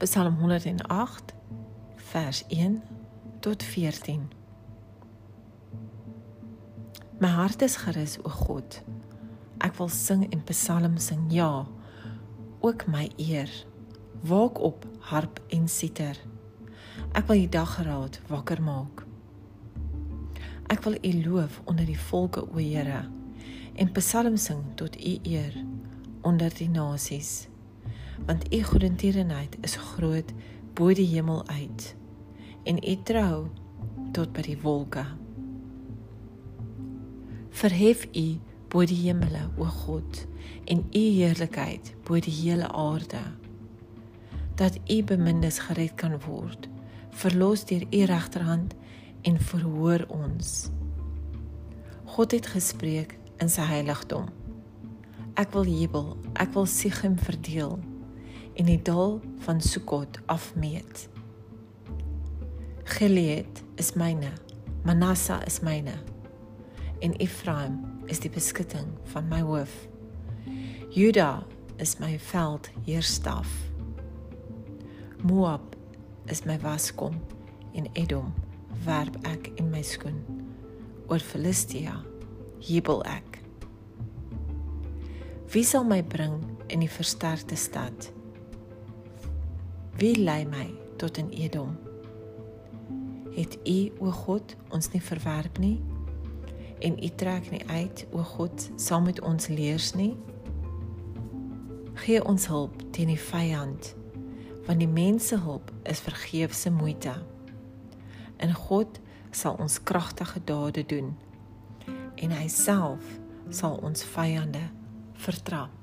Psalm 108 vers 1 tot 14. My hart is gerus o God. Ek wil sing en psalms sing, ja, ook my eer. Waak op, harp en siter. Ek wil die dagraad wakker maak. Ek wil U loof onder die volke, o Here, en psalms sing tot U eer onder die nasies. Want U goedertierenheid is groot bo die hemel uit en U trou tot by die wolke. Verhef U bo die hemele, o God, en U heerlikheid bo die hele aarde. Dat U bemindes gered kan word, verlos deur U regterhand en verhoor ons. God het gespreek in sy heiligdom. Ek wil jubel, ek wil Sichem verdeel en die dal van Sukot afmeet. Gilead is myne, Manasseh is myne en Ephraim is die beskutting van my hoof. Juda is my veld heerstaf. Moab is my waskom en Edom werp ek in my skoen. Oor Filistia jubel ek. Wie sal my bring in die versterkte stad? Wie lei my tot in Edom? Het U o God ons nie verwerp nie? En U trek nie uit o God saam met ons leers nie? Gee ons hulp teen die vyand, want die mense hulp is vergeefse moeite. En God sal ons kragtige dade doen en hy self sal ons vyande vertrap.